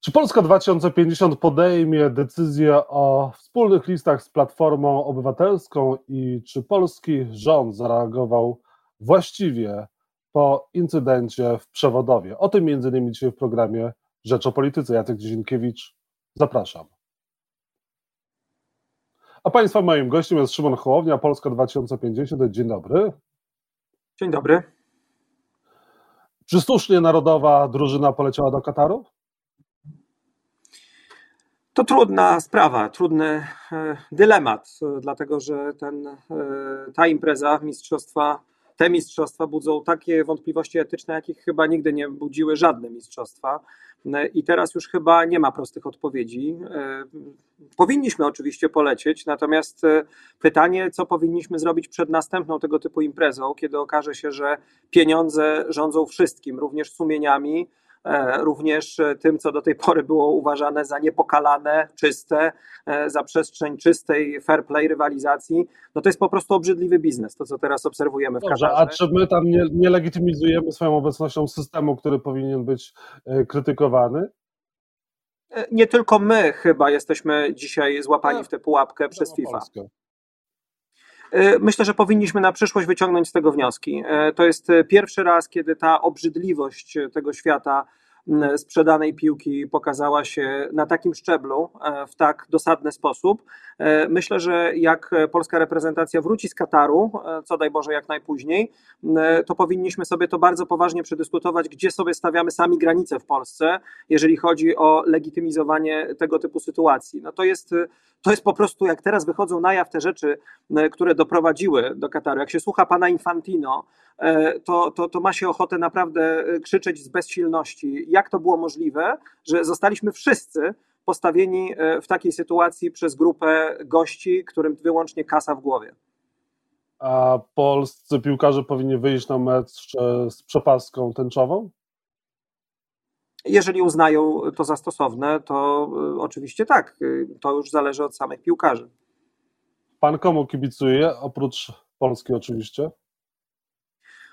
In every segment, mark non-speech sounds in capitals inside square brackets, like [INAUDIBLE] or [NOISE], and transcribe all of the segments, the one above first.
Czy Polska 2050 podejmie decyzję o wspólnych listach z Platformą Obywatelską i czy polski rząd zareagował właściwie po incydencie w Przewodowie? O tym między innymi dzisiaj w programie Rzecz o Polityce. Jacek Dzienkiewicz, zapraszam. A Państwa moim gościem jest Szymon Hołownia, Polska 2050. Dzień dobry. Dzień dobry. Czy słusznie narodowa drużyna poleciała do Kataru? To trudna sprawa, trudny e, dylemat, e, dlatego że ten, e, ta impreza mistrzostwa, te mistrzostwa budzą takie wątpliwości etyczne, jakich chyba nigdy nie budziły żadne mistrzostwa. I teraz już chyba nie ma prostych odpowiedzi. Powinniśmy oczywiście polecieć, natomiast pytanie, co powinniśmy zrobić przed następną tego typu imprezą, kiedy okaże się, że pieniądze rządzą wszystkim, również sumieniami, E, również tym, co do tej pory było uważane za niepokalane, czyste, e, za przestrzeń czystej fair play rywalizacji, no to jest po prostu obrzydliwy biznes, to co teraz obserwujemy w Dobrze, A czy my tam nie, nie legitymizujemy swoją obecnością systemu, który powinien być e, krytykowany? Nie tylko my chyba jesteśmy dzisiaj złapani w tę pułapkę przez FIFA. Polskę. E, myślę, że powinniśmy na przyszłość wyciągnąć z tego wnioski. E, to jest pierwszy raz, kiedy ta obrzydliwość tego świata sprzedanej piłki pokazała się na takim szczeblu, e, w tak dosadny sposób. E, myślę, że jak polska reprezentacja wróci z Kataru, e, co daj Boże jak najpóźniej, to powinniśmy sobie to bardzo poważnie przedyskutować, gdzie sobie stawiamy sami granice w Polsce, jeżeli chodzi o legitymizowanie tego typu sytuacji. No to jest, to jest po prostu, jak teraz wychodzą na jaw te rzeczy, które doprowadziły do Kataru. Jak się słucha pana Infantino, to, to, to ma się ochotę naprawdę krzyczeć z bezsilności. Jak to było możliwe, że zostaliśmy wszyscy postawieni e, w takiej sytuacji przez grupę gości, którym wyłącznie kasa w głowie. A polscy piłkarze powinni wyjść na mecz e, z przepaską tęczową? Jeżeli uznają to za stosowne, to e, oczywiście tak. To już zależy od samych piłkarzy. Pan komu kibicuje, oprócz Polski oczywiście?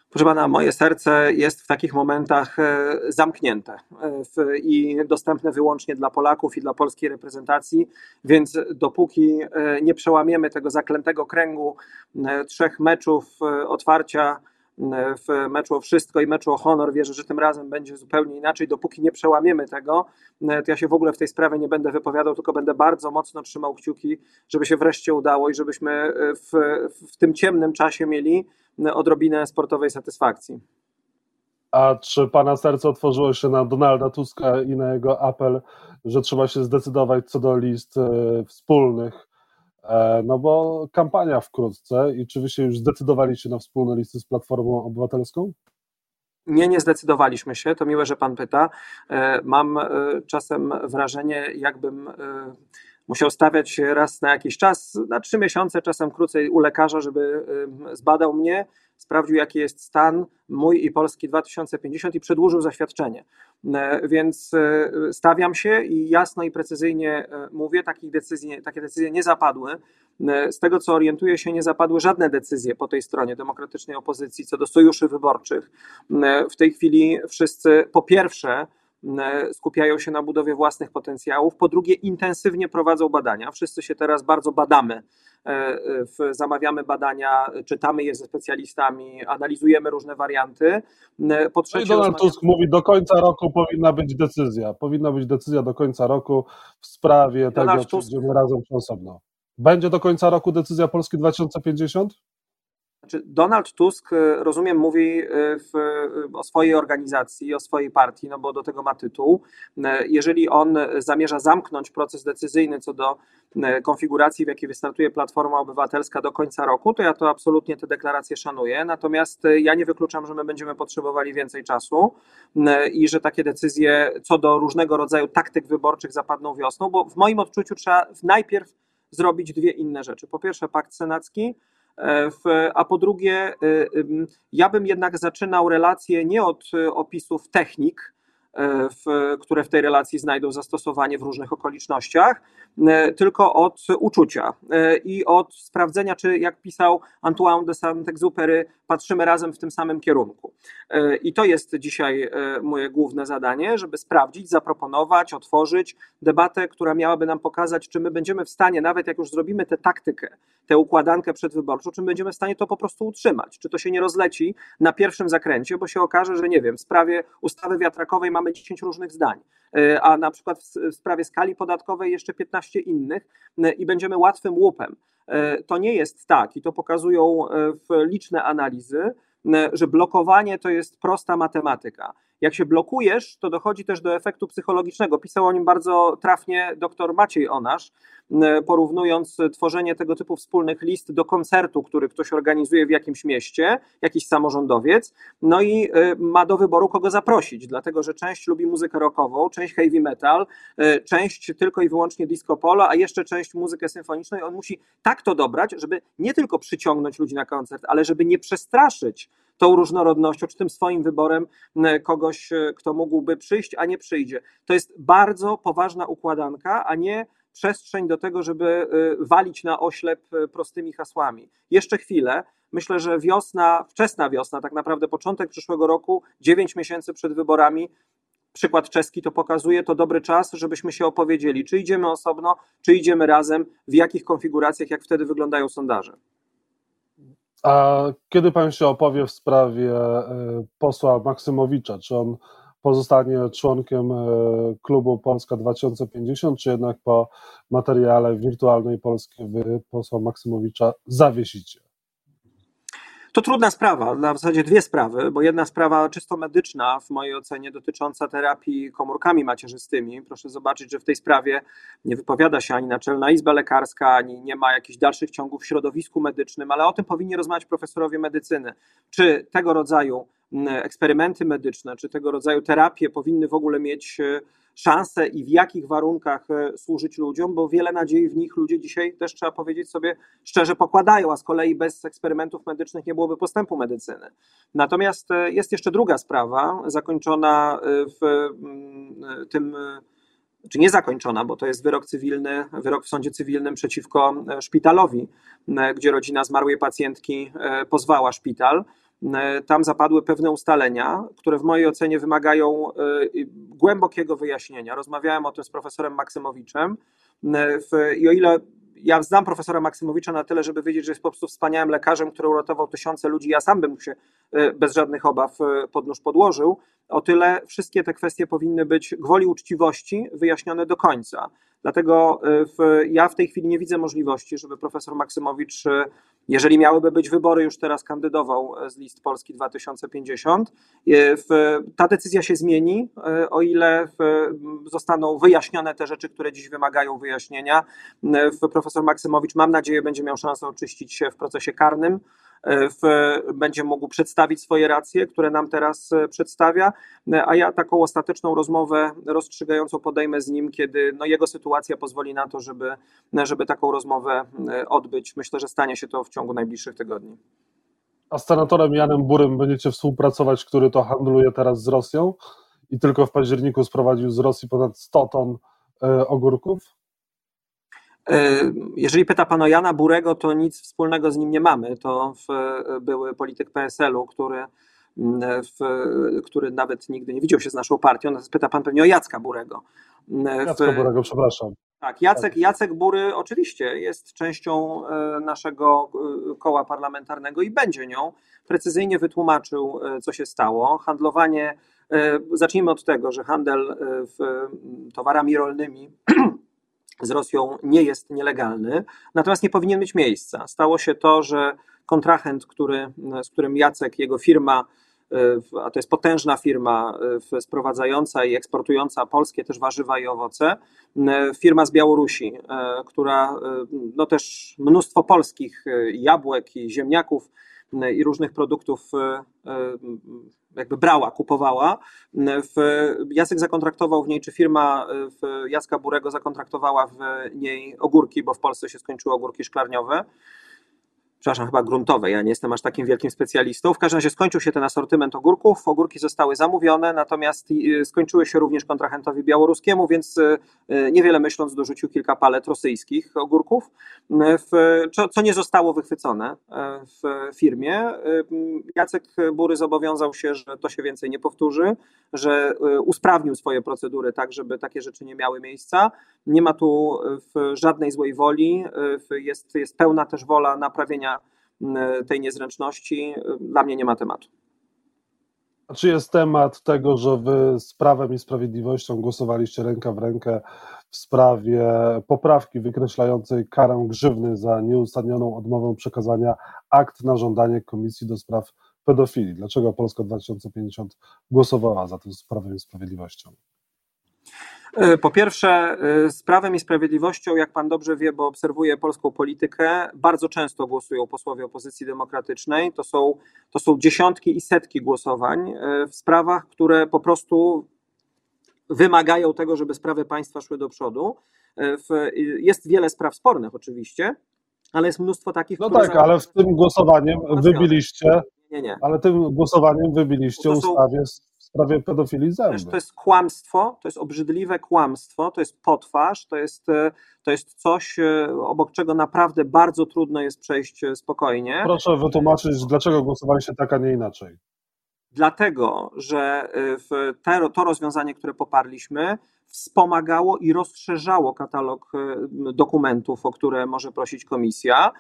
Proszę pana, moje serce jest w takich momentach e, zamknięte e, i dostępne wyłącznie dla Polaków i dla polskiej reprezentacji, więc dopóki e, nie przełamiemy tego zaklętego kręgu trzech meczów otwarcia w meczu o wszystko i meczu o honor. Wierzę, że tym razem będzie zupełnie inaczej. Dopóki nie przełamiemy tego, to ja się w ogóle w tej sprawie nie będę wypowiadał, tylko będę bardzo mocno trzymał kciuki, żeby się wreszcie udało i żebyśmy w, w tym ciemnym czasie mieli odrobinę sportowej satysfakcji. A czy pana serce otworzyło się na Donalda Tuska i na jego apel, że trzeba się zdecydować co do list e, wspólnych? E, no bo kampania wkrótce i czy wy się już zdecydowaliście na wspólne listy z Platformą Obywatelską? Nie, nie zdecydowaliśmy się. To miłe, że pan pyta. E, mam czasem wrażenie, jakbym musiał stawiać się raz na jakiś czas, na trzy miesiące, czasem krócej u lekarza, żeby zbadał mnie, sprawdził jaki jest stan mój i Polski 2050 i przedłużył zaświadczenie. E, więc e, stawiam się i jasno i precyzyjnie e, mówię, takich decyzji, takie decyzje nie zapadły. Z tego co orientuję się, nie zapadły żadne decyzje po tej stronie demokratycznej opozycji co do sojuszy wyborczych. W tej chwili wszyscy po pierwsze skupiają się na budowie własnych potencjałów, po drugie intensywnie prowadzą badania. Wszyscy się teraz bardzo badamy, zamawiamy badania, czytamy je ze specjalistami, analizujemy różne warianty. E, po trzecie, no Donald Tusk mówi, do końca roku powinna być decyzja. Powinna być decyzja do końca roku w sprawie Donald tego, Tusk... czy idziemy razem czy osobno. Będzie do końca roku decyzja Polski 2050? Znaczy Donald Tusk, e, rozumiem, mówi e, w, o swojej organizacji, o swojej partii, no bo do tego ma tytuł. E, jeżeli on zamierza zamknąć proces decyzyjny co do konfiguracji, w jakiej wystartuje Platforma Obywatelska do końca roku, to ja to absolutnie te deklaracje szanuję. Natomiast ja nie wykluczam, że my będziemy potrzebowali więcej czasu i że takie decyzje co do różnego rodzaju taktyk wyborczych zapadną wiosną, bo w moim odczuciu trzeba najpierw zrobić dwie inne rzeczy. Po pierwsze, pakt senacki a po drugie, e, ja bym jednak zaczynał relację nie od e, opisów technik, w, które w tej relacji znajdą zastosowanie w różnych okolicznościach, tylko od uczucia i od sprawdzenia, czy jak pisał Antoine de Saint-Exupéry, patrzymy razem w tym samym kierunku. I to jest dzisiaj moje główne zadanie, żeby sprawdzić, zaproponować, otworzyć debatę, która miałaby nam pokazać, czy my będziemy w stanie, nawet jak już zrobimy tę taktykę, tę układankę przedwyborczą, czy będziemy w stanie to po prostu utrzymać, czy to się nie rozleci na pierwszym zakręcie, bo się okaże, że nie wiem, w sprawie ustawy wiatrakowej mamy 10 różnych zdań, e, a na przykład w sprawie skali podatkowej jeszcze 15 innych e, i będziemy łatwym łupem. E, to nie jest tak i to pokazują liczne analizy, że blokowanie to jest prosta matematyka. Jak się blokujesz, to dochodzi też do efektu psychologicznego. Pisał o nim bardzo trafnie dr Maciej Onasz, porównując tworzenie tego typu wspólnych list do koncertu, który ktoś organizuje w jakimś mieście, jakiś samorządowiec, no i y, ma do wyboru kogo zaprosić, dlatego że część lubi muzykę rockową, część heavy metal, y, część tylko i wyłącznie disco polo, a jeszcze część muzykę symfoniczną i on musi tak to dobrać, żeby nie tylko przyciągnąć ludzi na koncert, ale żeby nie przestraszyć tą różnorodnością, czy tym swoim wyborem kogoś, y, kto mógłby przyjść, a nie przyjdzie. To jest bardzo poważna układanka, a nie przestrzeń do tego, żeby y, walić na oślep y, prostymi hasłami. Jeszcze chwilę. Myślę, że wiosna, wczesna wiosna, tak naprawdę początek przyszłego roku, dziewięć miesięcy przed wyborami, przykład czeski to pokazuje, to dobry czas, żebyśmy się opowiedzieli, czy idziemy osobno, czy idziemy razem, w jakich konfiguracjach, jak wtedy wyglądają sondaże. A kiedy pan się opowie w sprawie y, posła Maksymowicza? Czy on pozostanie członkiem e, klubu Polska 2050, czy jednak po materiale wirtualnej Polski wy posła Maksymowicza zawiesicie? To trudna sprawa, na zasadzie dwie sprawy, bo jedna sprawa czysto medyczna, w mojej ocenie, dotycząca terapii komórkami macierzystymi. Proszę zobaczyć, że w tej sprawie nie wypowiada się ani Naczelna Izba Lekarska, ani nie ma jakichś dalszych ciągów w środowisku medycznym, ale o tym powinni rozmawiać profesorowie medycyny. Czy tego rodzaju eksperymenty medyczne, czy tego rodzaju terapie powinny w ogóle mieć e, szansę i w jakich warunkach e, służyć ludziom, bo wiele nadziei w nich ludzie dzisiaj też trzeba powiedzieć sobie szczerze pokładają, a z kolei bez eksperymentów medycznych nie byłoby postępu medycyny. Natomiast e, jest jeszcze druga sprawa, zakończona w tym czy nie zakończona, bo to jest wyrok cywilny, wyrok w sądzie cywilnym przeciwko szpitalowi, gdzie rodzina zmarłej pacjentki pozwała szpital. E, tam zapadły pewne ustalenia, które w mojej ocenie wymagają e, głębokiego wyjaśnienia. Rozmawiałem o tym z profesorem Maksymowiczem e, i o ile ja znam profesora Maksymowicza na tyle, żeby wiedzieć, że jest po prostu wspaniałym lekarzem, który uratował tysiące ludzi, ja sam bym się bez żadnych obaw pod nóż podłożył, o tyle wszystkie te kwestie powinny być gwoli uczciwości wyjaśnione do końca. Dlatego w, ja w tej chwili nie widzę możliwości, żeby profesor Maksymowicz jeżeli miałyby być wybory, już teraz kandydował e, z list Polski 2050. E, ta decyzja się zmieni, o ile zostaną wyjaśnione te rzeczy, które dziś wymagają wyjaśnienia. Profesor Maksymowicz, mam nadzieję, będzie miał szansę oczyścić się w procesie karnym w, będzie mógł przedstawić swoje racje, które nam teraz e, przedstawia, a ja taką ostateczną rozmowę rozstrzygającą podejmę z nim, kiedy no, jego sytuacja pozwoli na to, żeby, żeby taką rozmowę e, odbyć. Myślę, że stanie się to w ciągu najbliższych tygodni. A z senatorem Janem Burym będziecie współpracować, który to handluje teraz z Rosją i tylko w październiku sprowadził z Rosji ponad 100 ton e, ogórków? E, jeżeli pyta pan o Jana Burego, to nic wspólnego z nim nie mamy. To były polityk PSL-u, który, mm, w, który nawet nigdy nie widział się z naszą partią. Natomiast pyta pan pewnie o Jacka Burego. Jacka Burego, przepraszam. Tak, Jacek, Jacek Bury oczywiście jest częścią e, naszego e, koła parlamentarnego i będzie nią. Precyzyjnie wytłumaczył, co się stało. Handlowanie, zacznijmy od tego, że handel towarami rolnymi [CLEARS THROAT] z Rosją nie jest nielegalny, natomiast nie powinien mieć miejsca. Stało się to, że kontrahent, który, z którym Jacek, jego firma, e, a to jest potężna firma e, sprowadzająca i eksportująca polskie też warzywa i owoce, e, firma z Białorusi, która no też mnóstwo polskich jabłek i ziemniaków i różnych produktów jakby brała, kupowała. W, Jacek zakontraktował w niej, czy firma w Jacka Burego zakontraktowała w niej ogórki, bo w Polsce się skończyły ogórki szklarniowe. Przepraszam, chyba gruntowej. Ja nie jestem aż takim wielkim specjalistą. W każdym razie skończył się ten asortyment ogórków. Ogórki zostały zamówione, natomiast y, skończyły się również kontrahentowi białoruskiemu, więc y, y, niewiele myśląc dorzucił kilka palet rosyjskich ogórków, co nie zostało wychwycone w firmie. Jacek Bury zobowiązał się, że to się więcej nie powtórzy, że usprawnił swoje procedury tak, żeby takie rzeczy nie miały miejsca. Nie ma tu żadnej złej woli, jest, jest pełna też wola naprawienia tej niezręczności, dla mnie nie ma tematu. Czy jest temat tego, że wy z Prawem i Sprawiedliwością głosowaliście ręka w rękę w sprawie poprawki wykreślającej karę grzywny za nieuzasadnioną odmowę przekazania akt na żądanie Komisji do Spraw Pedofilii? Dlaczego Polska 2050 głosowała za tym z Prawem i Sprawiedliwością? E, po pierwsze, e, z Prawem i Sprawiedliwością, jak pan dobrze wie, bo obserwuje polską politykę, bardzo często głosują posłowie opozycji demokratycznej. To są, to są dziesiątki i setki głosowań e, w sprawach, które po prostu wymagają tego, żeby sprawy państwa szły do przodu. Jest wiele spraw spornych, oczywiście, ale jest mnóstwo takich. No tak, ale w tym głosowaniem wybiliście. Nie, nie. Ale tym głosowaniem wybiliście ustawie sprawie pedofilii zęby. To jest kłamstwo, to jest obrzydliwe kłamstwo, to jest potwarz, to jest, e, to jest coś, e, obok czego naprawdę bardzo trudno jest przejść e, spokojnie. Proszę wytłumaczyć, dlaczego głosowaliście tak, a nie inaczej. Dlatego, że te, to rozwiązanie, które poparliśmy, wspomagało i rozszerzało katalog dokumentów, o które może prosić komisja,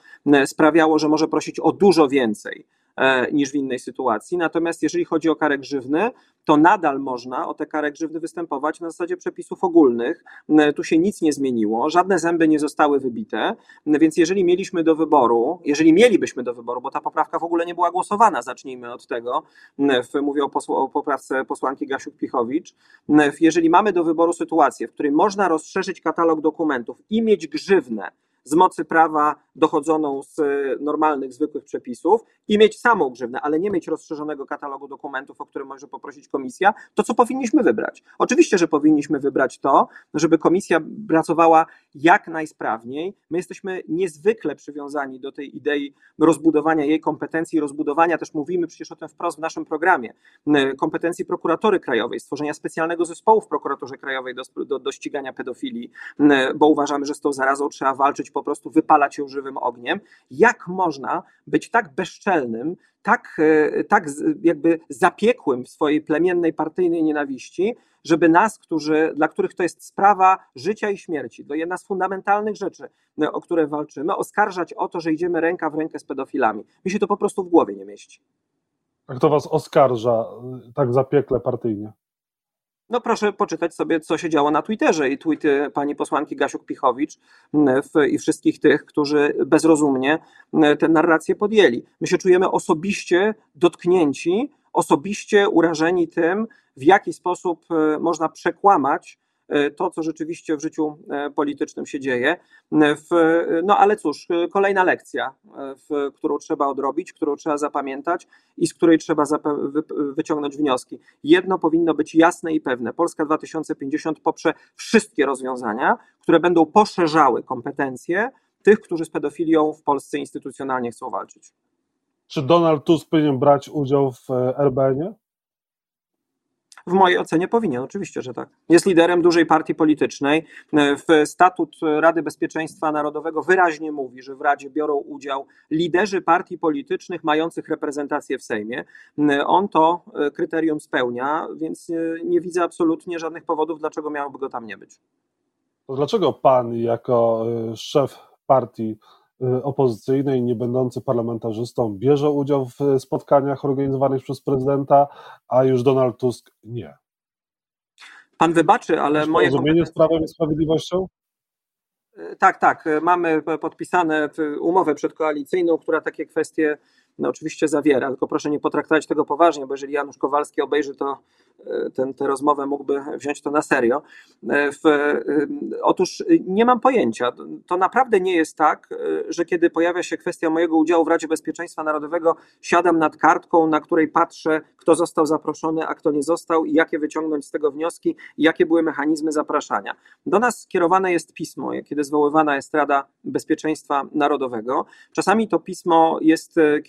sprawiało, że może prosić o dużo więcej niż w innej sytuacji. Natomiast jeżeli chodzi o karę grzywny, to nadal można o tę karę grzywny występować na zasadzie przepisów ogólnych. E, tu się nic nie zmieniło, żadne zęby nie zostały wybite, e, więc jeżeli mieliśmy do wyboru, jeżeli mielibyśmy do wyboru, bo ta poprawka w ogóle nie była głosowana, zacznijmy od tego, mówię o, posł- o poprawce posłanki Gasiuk-Pichowicz, jeżeli mamy do wyboru sytuację, w której można rozszerzyć katalog dokumentów i mieć grzywnę, z mocy prawa dochodzoną z normalnych, zwykłych przepisów i mieć samą grzywnę, ale nie mieć rozszerzonego katalogu dokumentów, o które może poprosić komisja, to co powinniśmy wybrać? Oczywiście, że powinniśmy wybrać to, żeby komisja pracowała jak najsprawniej. My jesteśmy niezwykle przywiązani do tej idei rozbudowania jej kompetencji, rozbudowania, też mówimy przecież o tym wprost w naszym programie, kompetencji prokuratory krajowej, stworzenia specjalnego zespołu w prokuraturze krajowej do, do, do ścigania pedofilii, bo uważamy, że z tą zarazą trzeba walczyć po prostu wypalać ją żywym ogniem. Jak można być tak bezczelnym, tak, e, tak jakby zapiekłym w swojej plemiennej, partyjnej nienawiści, żeby nas, którzy, dla których to jest sprawa życia i śmierci, to jedna z fundamentalnych rzeczy, e, o które walczymy, oskarżać o to, że idziemy ręka w rękę z pedofilami. Mi się to po prostu w głowie nie mieści. A kto was oskarża e, tak zapiekle partyjnie? No proszę poczytać sobie, co się działo na Twitterze i tweety pani posłanki Gasiuk-Pichowicz i wszystkich tych, którzy bezrozumnie tę narrację podjęli. My się czujemy osobiście dotknięci, osobiście urażeni tym, w jaki sposób e, można przekłamać to, co rzeczywiście w życiu e, politycznym się dzieje. E, no ale cóż, kolejna lekcja, którą trzeba odrobić, którą trzeba zapamiętać i z której trzeba wyciągnąć wnioski. Jedno powinno być jasne i pewne. Polska 2050 poprze wszystkie rozwiązania, które będą poszerzały kompetencje tych, którzy z pedofilią w Polsce instytucjonalnie chcą walczyć. Czy Donald Tusk powinien brać udział w RBN-ie? W mojej ocenie powinien, oczywiście, że tak. Jest liderem dużej partii politycznej. W statut Rady Bezpieczeństwa Narodowego wyraźnie mówi, że w Radzie biorą udział liderzy partii politycznych mających reprezentację w Sejmie. On to kryterium spełnia, więc nie widzę absolutnie żadnych powodów, dlaczego miałoby go tam nie być. To dlaczego pan, jako e, szef partii, opozycyjny i nie będący parlamentarzystą bierze udział w spotkaniach organizowanych przez prezydenta, a już Donald Tusk nie. Pan wybaczy, ale Masz moje. Porozumienie z Prawem i Sprawiedliwością? Y, tak, tak. Mamy podpisane umowę przedkoalicyjną, która takie kwestie no, oczywiście zawiera, tylko proszę nie potraktować tego poważnie, bo jeżeli Janusz Kowalski obejrzy to, ten, tę rozmowę, mógłby wziąć to na serio. W, otóż nie mam pojęcia. To naprawdę nie jest tak, że kiedy pojawia się kwestia mojego udziału w Radzie Bezpieczeństwa Narodowego, siadam nad kartką, na której patrzę, kto został zaproszony, a kto nie został i jakie wyciągnąć z tego wnioski jakie były mechanizmy zapraszania. Do nas skierowane jest pismo, kiedy zwoływana jest Rada Bezpieczeństwa Narodowego. Czasami to pismo jest e,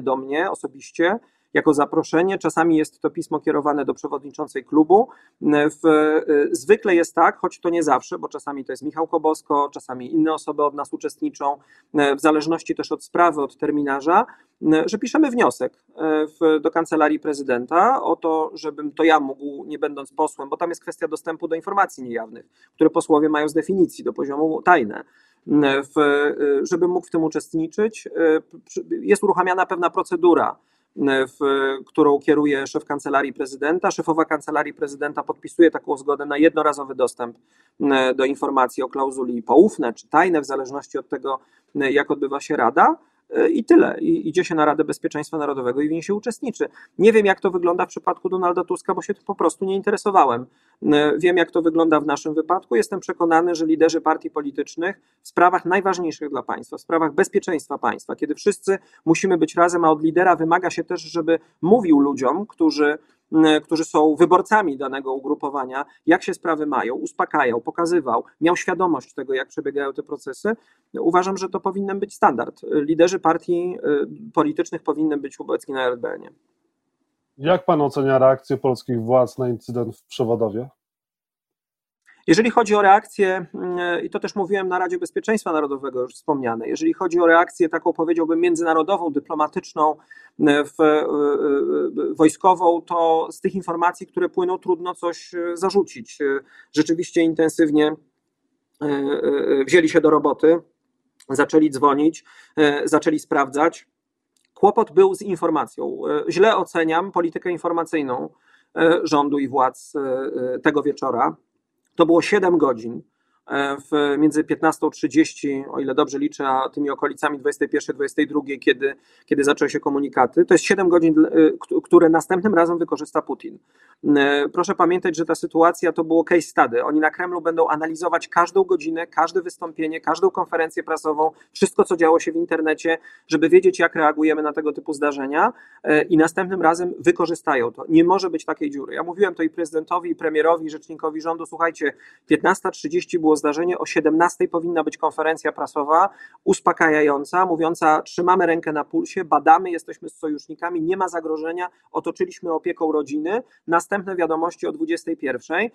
do mnie osobiście, jako zaproszenie. Czasami jest to pismo kierowane do przewodniczącej klubu. W, y, zwykle jest tak, choć to nie zawsze, bo czasami to jest Michał Kobosko, czasami inne osoby od nas uczestniczą, y, w zależności też od sprawy, od terminarza, y, że piszemy wniosek w, do kancelarii prezydenta o to, żebym to ja mógł, nie będąc posłem, bo tam jest kwestia dostępu do informacji niejawnych, które posłowie mają z definicji do poziomu tajne. W, żebym mógł w tym uczestniczyć, jest uruchamiana pewna procedura w, którą kieruje szef kancelarii prezydenta. Szefowa kancelarii prezydenta podpisuje taką zgodę na jednorazowy dostęp do informacji o klauzuli poufne czy tajne, w zależności od tego, jak odbywa się rada. I tyle. I idzie się na Radę Bezpieczeństwa Narodowego i w niej się uczestniczy. Nie wiem, jak to wygląda w przypadku Donalda Tuska, bo się tym po prostu nie interesowałem. Wiem, jak to wygląda w naszym wypadku. Jestem przekonany, że liderzy partii politycznych w sprawach najważniejszych dla państwa, w sprawach bezpieczeństwa państwa, kiedy wszyscy musimy być razem, a od lidera wymaga się też, żeby mówił ludziom, którzy którzy są wyborcami danego ugrupowania, jak się sprawy mają, uspokajał, pokazywał, miał świadomość tego, jak przebiegają te procesy. Uważam, że to powinien być standard. Liderzy partii y, politycznych powinny być obecni na RDN-ie. Jak pan ocenia reakcję polskich władz na incydent w Przewodowie? Jeżeli chodzi o reakcję, mm, i to też mówiłem na Radzie Bezpieczeństwa Narodowego już wspomniane, jeżeli chodzi o reakcję taką powiedziałbym międzynarodową, dyplomatyczną, mm, w, e, e, wojskową, to z tych informacji, które płyną, trudno coś zarzucić. Rzeczywiście intensywnie wzięli się do roboty, zaczęli dzwonić, zaczęli sprawdzać. Kłopot był z informacją. Źle oceniam politykę informacyjną rządu i władz tego wieczora. To było 7 godzin E, w, między 15.30, o ile dobrze liczę, a tymi okolicami 21-22, kiedy, kiedy zaczęły się komunikaty. To jest 7 godzin, e, które następnym razem wykorzysta Putin. E, proszę pamiętać, że ta sytuacja to było case study. Oni na Kremlu będą analizować każdą godzinę, każde wystąpienie, każdą konferencję prasową, wszystko, co działo się w internecie, żeby wiedzieć, jak reagujemy na tego typu zdarzenia i następnym razem wykorzystają to. Nie może być takiej dziury. Ja mówiłem to i prezydentowi, i premierowi, i rzecznikowi rządu, słuchajcie, 15.30 było zdarzenie. O 17 powinna być konferencja prasowa uspokajająca, mówiąca: trzymamy rękę na pulsie, badamy, jesteśmy z sojusznikami, nie ma zagrożenia, otoczyliśmy opieką rodziny. Następne wiadomości o 21,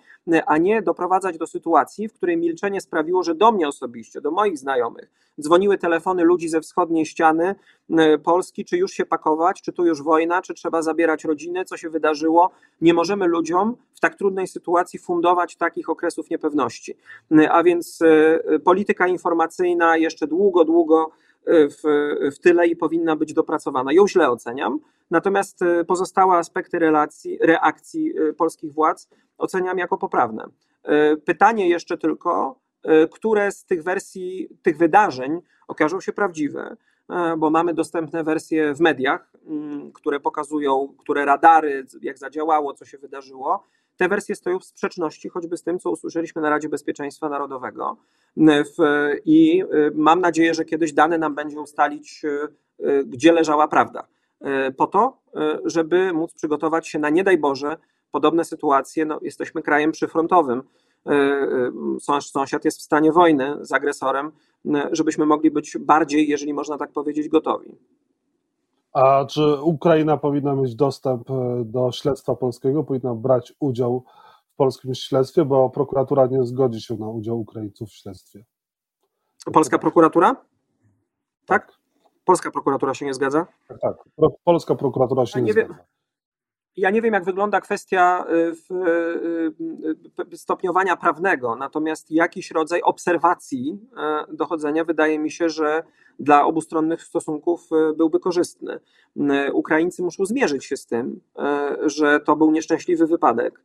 a nie doprowadzać do sytuacji, w której milczenie sprawiło, że do mnie osobiście, do moich znajomych dzwoniły telefony ludzi ze wschodniej ściany Polski, czy już się pakować, czy tu już wojna, czy trzeba zabierać rodziny, co się wydarzyło. Nie możemy ludziom w tak trudnej sytuacji fundować takich okresów niepewności. E, a więc e, polityka informacyjna jeszcze długo, długo w, w tyle i powinna być dopracowana. Ją źle oceniam, natomiast pozostałe aspekty relacji, reakcji polskich władz oceniam jako poprawne. Pytanie jeszcze tylko, które z tych wersji, tych wydarzeń okażą się prawdziwe, bo mamy dostępne wersje w mediach, mm, które pokazują, które radary, jak zadziałało, co się wydarzyło. Te wersje stoją w sprzeczności choćby z tym, co usłyszeliśmy na Radzie Bezpieczeństwa Narodowego. I e, mam nadzieję, że kiedyś dane nam będzie ustalić, gdzie leżała prawda. Po to, żeby móc przygotować się na nie daj Boże podobne sytuacje. No, jesteśmy krajem przyfrontowym E, e, sąsiad jest w stanie wojny z agresorem, e, żebyśmy mogli być bardziej, jeżeli można tak powiedzieć, gotowi. A czy Ukraina powinna mieć dostęp do śledztwa polskiego, powinna brać udział w polskim śledztwie, bo prokuratura nie zgodzi się na udział Ukraińców w śledztwie? Polska prokuratura? Tak? Polska prokuratura się nie zgadza? Tak, tak. Polska prokuratura się ja nie, nie zgadza. Ja nie wiem, jak wygląda kwestia y, y, y, stopniowania prawnego, natomiast jakiś rodzaj obserwacji dochodzenia wydaje mi się, że dla obustronnych stosunków byłby korzystny. Ukraińcy muszą zmierzyć się z tym, że to był nieszczęśliwy wypadek,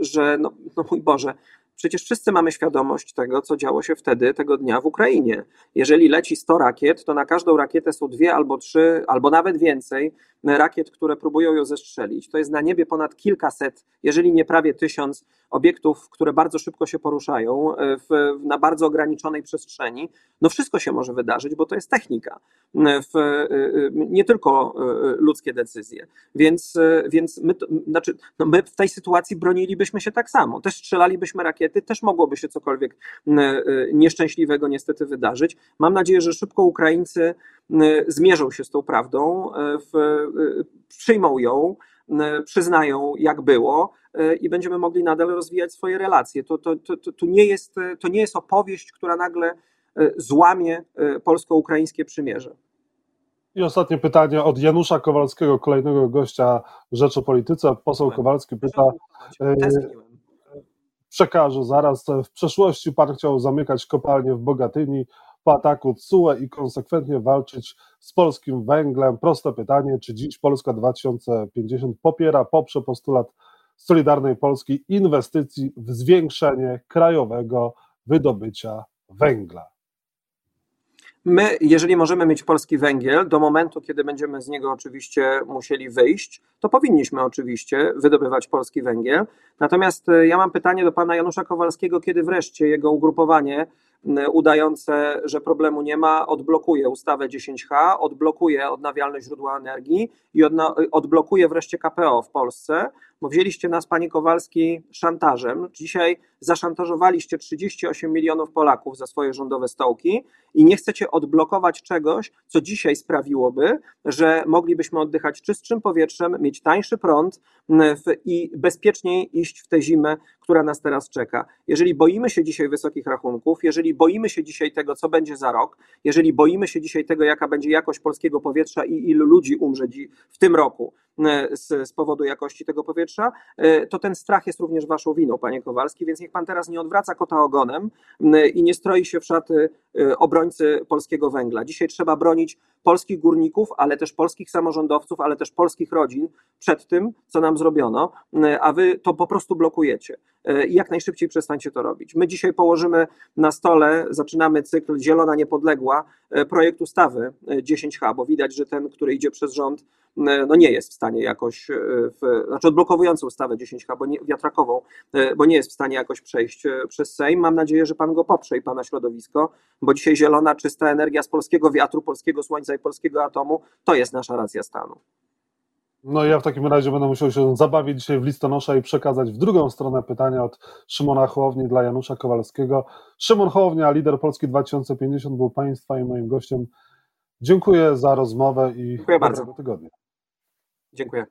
że, no, no mój Boże, Przecież wszyscy mamy świadomość tego, co działo się wtedy, tego dnia w Ukrainie. Jeżeli leci 100 rakiet, to na każdą rakietę są dwie albo trzy, albo nawet więcej rakiet, które próbują ją zestrzelić. To jest na niebie ponad kilkaset, jeżeli nie prawie tysiąc obiektów, które bardzo szybko się poruszają e, w, na bardzo ograniczonej przestrzeni. No wszystko się może wydarzyć, bo to jest technika, w, e, e, nie tylko ludzkie decyzje. Więc, więc my, to, znaczy, no my w tej sytuacji bronilibyśmy się tak samo. Też strzelalibyśmy rakiety, też mogłoby się cokolwiek nieszczęśliwego niestety wydarzyć. Mam nadzieję, że szybko Ukraińcy zmierzą się z tą prawdą, w, przyjmą ją, przyznają, jak było i będziemy mogli nadal rozwijać swoje relacje. To, to, to, to, nie, jest, to nie jest opowieść, która nagle złamie polsko-ukraińskie przymierze. I ostatnie pytanie od Janusza Kowalskiego, kolejnego gościa Rzeczopolityce. Poseł Kowalski pyta, przekażę zaraz, w przeszłości pan chciał zamykać kopalnię w Bogatyni, po ataku TSUE i konsekwentnie walczyć z polskim węglem. Proste pytanie, czy dziś Polska 2050 popiera, poprze postulat Solidarnej Polski inwestycji w zwiększenie krajowego wydobycia węgla? My, jeżeli możemy mieć polski węgiel, do momentu, kiedy będziemy z niego oczywiście musieli wyjść, to powinniśmy oczywiście wydobywać polski węgiel. Natomiast e, ja mam pytanie do pana Janusza Kowalskiego, kiedy wreszcie jego ugrupowanie udające, że problemu nie ma, odblokuje ustawę 10H, odblokuje odnawialne źródła energii i odblokuje wreszcie KPO w Polsce, bo wzięliście nas, panie Kowalski, szantażem. Dzisiaj zaszantażowaliście 38 milionów Polaków za swoje rządowe stołki i nie chcecie odblokować czegoś, co dzisiaj sprawiłoby, że moglibyśmy oddychać czystszym powietrzem, mieć tańszy prąd i bezpieczniej iść w tę zimę, która nas teraz czeka. Jeżeli boimy się dzisiaj wysokich rachunków, jeżeli boimy się dzisiaj tego, co będzie za rok, jeżeli boimy się dzisiaj tego, jaka będzie jakość polskiego powietrza i ilu ludzi umrze w tym roku z, z powodu jakości tego powietrza, e, to ten strach jest również waszą winą, panie Kowalski, więc niech pan teraz nie odwraca kota ogonem i nie stroi się w szaty e, obrońcy polskiego węgla. Dzisiaj trzeba bronić polskich górników, ale też polskich samorządowców, ale też polskich rodzin przed tym, co nam zrobiono, a wy to po prostu blokujecie. E, i jak najszybciej przestańcie to robić. My dzisiaj położymy na stole, zaczynamy cykl Zielona Niepodległa, projekt ustawy 10H, e, bo widać, że ten, który idzie przez rząd, no nie jest w stanie jakoś, w, znaczy odblokowujący ustawę 10H, bo nie, wiatrakową, bo nie jest w stanie jakoś przejść przez Sejm. Mam nadzieję, że pan go poprze i pana środowisko, bo dzisiaj zielona, czysta energia z polskiego wiatru, polskiego słońca i polskiego atomu to jest nasza racja stanu. No ja w takim razie będę musiał się zabawić dzisiaj w listonosza i przekazać w drugą stronę pytania od Szymona Hołowni dla Janusza Kowalskiego. Szymon Hołownia, lider Polski 2050 był Państwa i moim gościem. Dziękuję za rozmowę i Dziękuję bardzo. tygodnia. Dziękuję.